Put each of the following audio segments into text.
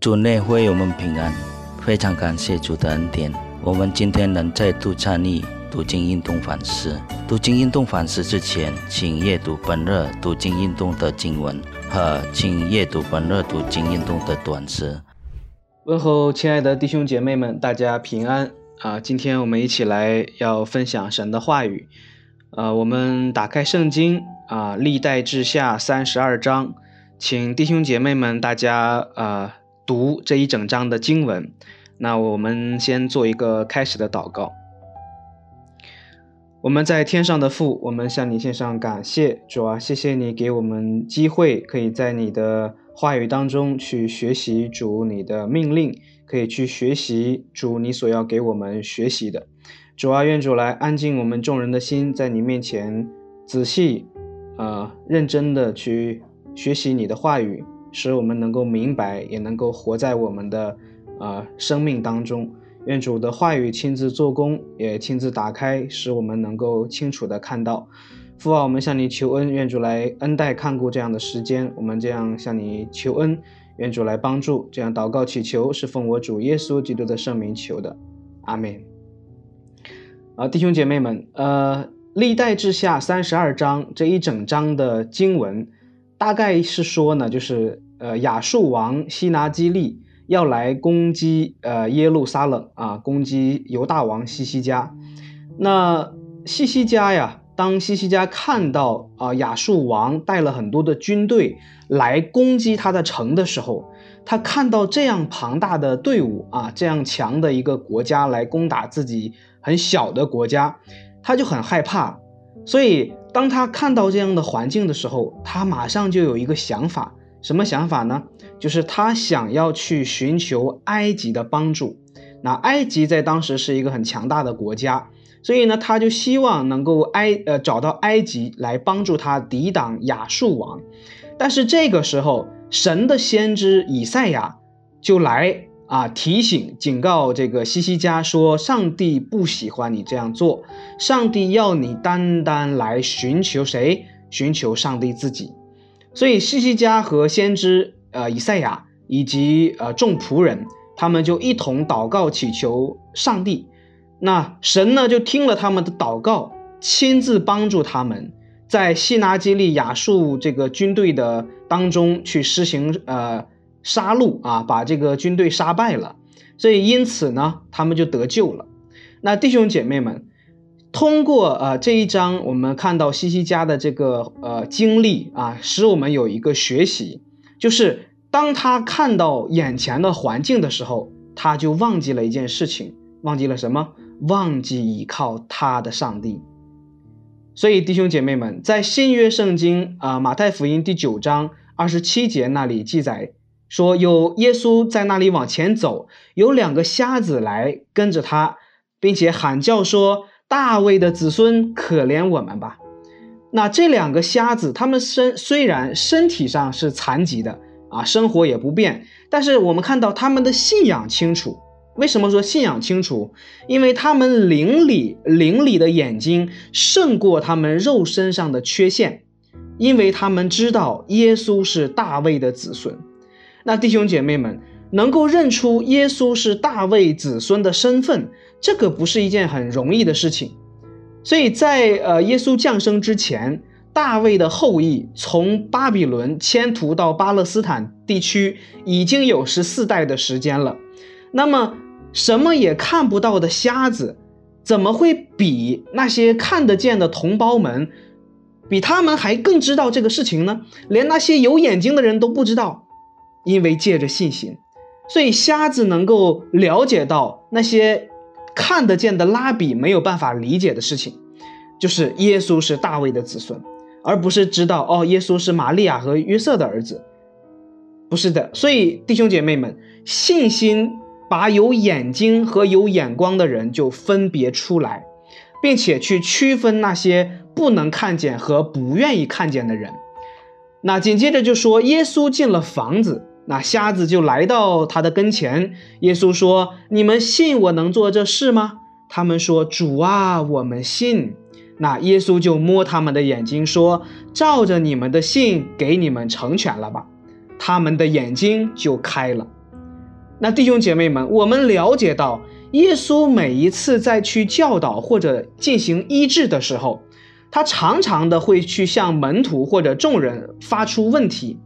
主内会我们平安，非常感谢主的恩典。我们今天能再度参与读经运动反思。读经运动反思之前，请阅读本日读经运动的经文和请阅读本日读经运动的短诗。问候亲爱的弟兄姐妹们，大家平安啊！今天我们一起来要分享神的话语。呃，我们打开圣经啊，历代志下三十二章，请弟兄姐妹们大家啊。读这一整章的经文，那我们先做一个开始的祷告。我们在天上的父，我们向你献上感谢，主啊，谢谢你给我们机会，可以在你的话语当中去学习主你的命令，可以去学习主你所要给我们学习的。主啊，愿主来安静我们众人的心，在你面前仔细、呃认真的去学习你的话语。使我们能够明白，也能够活在我们的啊生命当中。愿主的话语亲自做工，也亲自打开，使我们能够清楚的看到。父啊，我们向你求恩，愿主来恩待看顾这样的时间。我们这样向你求恩，愿主来帮助。这样祷告祈求，是奉我主耶稣基督的圣名求的，阿门。啊，弟兄姐妹们，呃，历代志下三十二章这一整章的经文。大概是说呢，就是呃亚述王西拿基利要来攻击呃耶路撒冷啊，攻击犹大王西西家。那西西家呀，当西西家看到啊亚述王带了很多的军队来攻击他的城的时候，他看到这样庞大的队伍啊，这样强的一个国家来攻打自己很小的国家，他就很害怕，所以。当他看到这样的环境的时候，他马上就有一个想法，什么想法呢？就是他想要去寻求埃及的帮助。那埃及在当时是一个很强大的国家，所以呢，他就希望能够埃呃找到埃及来帮助他抵挡亚述王。但是这个时候，神的先知以赛亚就来。啊！提醒、警告这个西西家说：“上帝不喜欢你这样做，上帝要你单单来寻求谁？寻求上帝自己。”所以西西家和先知呃以赛亚以及呃众仆人，他们就一同祷告祈求上帝。那神呢，就听了他们的祷告，亲自帮助他们，在西拿基利亚述这个军队的当中去施行呃。杀戮啊，把这个军队杀败了，所以因此呢，他们就得救了。那弟兄姐妹们，通过呃这一章，我们看到西西家的这个呃经历啊，使我们有一个学习，就是当他看到眼前的环境的时候，他就忘记了一件事情，忘记了什么？忘记依靠他的上帝。所以弟兄姐妹们，在新约圣经啊马太福音第九章二十七节那里记载。说有耶稣在那里往前走，有两个瞎子来跟着他，并且喊叫说：“大卫的子孙，可怜我们吧！”那这两个瞎子，他们身虽然身体上是残疾的啊，生活也不便，但是我们看到他们的信仰清楚。为什么说信仰清楚？因为他们灵里灵里的眼睛胜过他们肉身上的缺陷，因为他们知道耶稣是大卫的子孙。那弟兄姐妹们能够认出耶稣是大卫子孙的身份，这个不是一件很容易的事情。所以在呃耶稣降生之前，大卫的后裔从巴比伦迁徒到巴勒斯坦地区已经有十四代的时间了。那么什么也看不到的瞎子，怎么会比那些看得见的同胞们，比他们还更知道这个事情呢？连那些有眼睛的人都不知道。因为借着信心，所以瞎子能够了解到那些看得见的拉比没有办法理解的事情，就是耶稣是大卫的子孙，而不是知道哦，耶稣是玛利亚和约瑟的儿子，不是的。所以弟兄姐妹们，信心把有眼睛和有眼光的人就分别出来，并且去区分那些不能看见和不愿意看见的人。那紧接着就说，耶稣进了房子。那瞎子就来到他的跟前，耶稣说：“你们信我能做这事吗？”他们说：“主啊，我们信。”那耶稣就摸他们的眼睛说：“照着你们的信，给你们成全了吧。”他们的眼睛就开了。那弟兄姐妹们，我们了解到，耶稣每一次在去教导或者进行医治的时候，他常常的会去向门徒或者众人发出问题。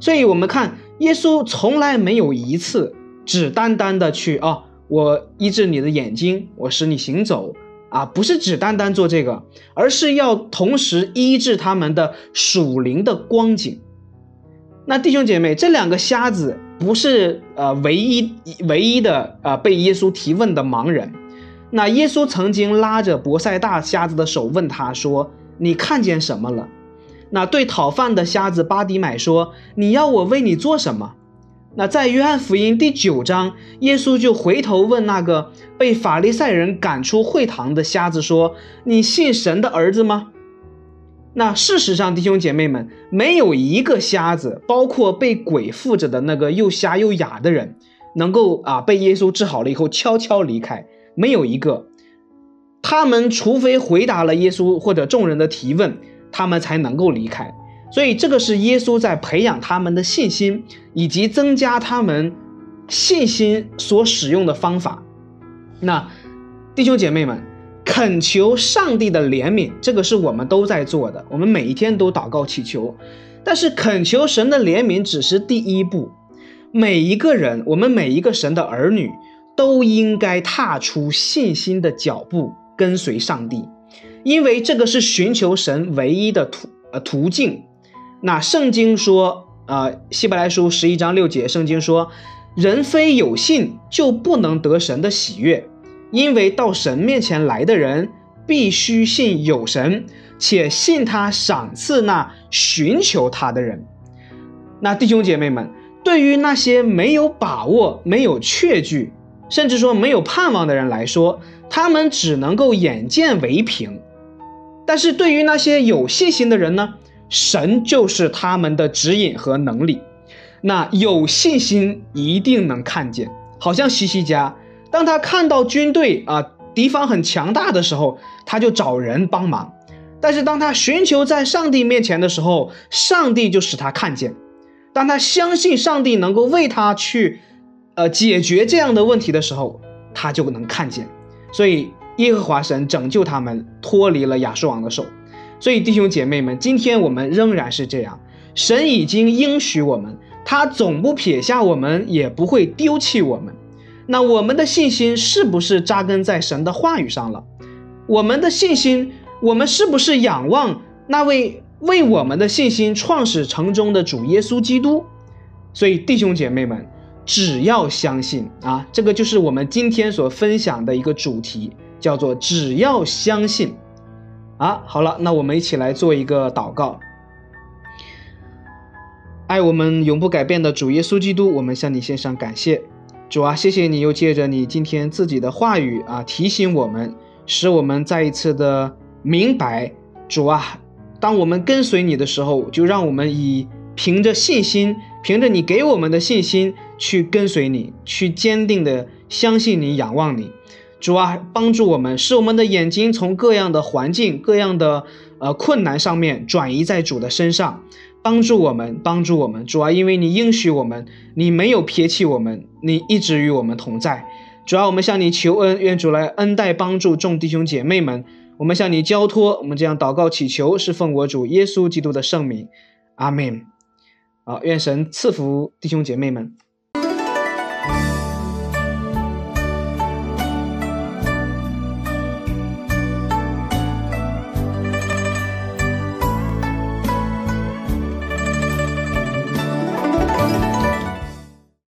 所以，我们看耶稣从来没有一次只单单的去啊，我医治你的眼睛，我使你行走啊，不是只单单做这个，而是要同时医治他们的属灵的光景。那弟兄姐妹，这两个瞎子不是呃唯一唯一的呃被耶稣提问的盲人。那耶稣曾经拉着博塞大瞎子的手问他说：“你看见什么了？”那对讨饭的瞎子巴迪买说：“你要我为你做什么？”那在约翰福音第九章，耶稣就回头问那个被法利赛人赶出会堂的瞎子说：“你信神的儿子吗？”那事实上，弟兄姐妹们，没有一个瞎子，包括被鬼附着的那个又瞎又哑的人，能够啊被耶稣治好了以后悄悄离开，没有一个。他们除非回答了耶稣或者众人的提问，他们才能够离开。所以这个是耶稣在培养他们的信心，以及增加他们信心所使用的方法。那弟兄姐妹们。恳求上帝的怜悯，这个是我们都在做的，我们每一天都祷告祈求。但是恳求神的怜悯只是第一步，每一个人，我们每一个神的儿女都应该踏出信心的脚步，跟随上帝，因为这个是寻求神唯一的途呃途径。那圣经说，呃，希伯来书十一章六节，圣经说，人非有信就不能得神的喜悦。因为到神面前来的人必须信有神，且信他赏赐那寻求他的人。那弟兄姐妹们，对于那些没有把握、没有确据，甚至说没有盼望的人来说，他们只能够眼见为凭；但是对于那些有信心的人呢，神就是他们的指引和能力。那有信心一定能看见，好像西西家。当他看到军队啊，敌方很强大的时候，他就找人帮忙。但是当他寻求在上帝面前的时候，上帝就使他看见。当他相信上帝能够为他去，呃，解决这样的问题的时候，他就能看见。所以耶和华神拯救他们脱离了亚述王的手。所以弟兄姐妹们，今天我们仍然是这样。神已经应许我们，他总不撇下我们，也不会丢弃我们。那我们的信心是不是扎根在神的话语上了？我们的信心，我们是不是仰望那位为我们的信心创始成终的主耶稣基督？所以弟兄姐妹们，只要相信啊，这个就是我们今天所分享的一个主题，叫做只要相信啊。好了，那我们一起来做一个祷告。爱我们永不改变的主耶稣基督，我们向你献上感谢。主啊，谢谢你又借着你今天自己的话语啊，提醒我们，使我们再一次的明白。主啊，当我们跟随你的时候，就让我们以凭着信心，凭着你给我们的信心去跟随你，去坚定的相信你，仰望你。主啊，帮助我们，使我们的眼睛从各样的环境、各样的呃困难上面转移在主的身上。帮助我们，帮助我们，主啊，因为你应许我们，你没有撇弃我们，你一直与我们同在。主啊，我们向你求恩，愿主来恩待帮助众弟兄姐妹们。我们向你交托，我们这样祷告祈求，是奉我主耶稣基督的圣名，阿门。好，愿神赐福弟兄姐妹们。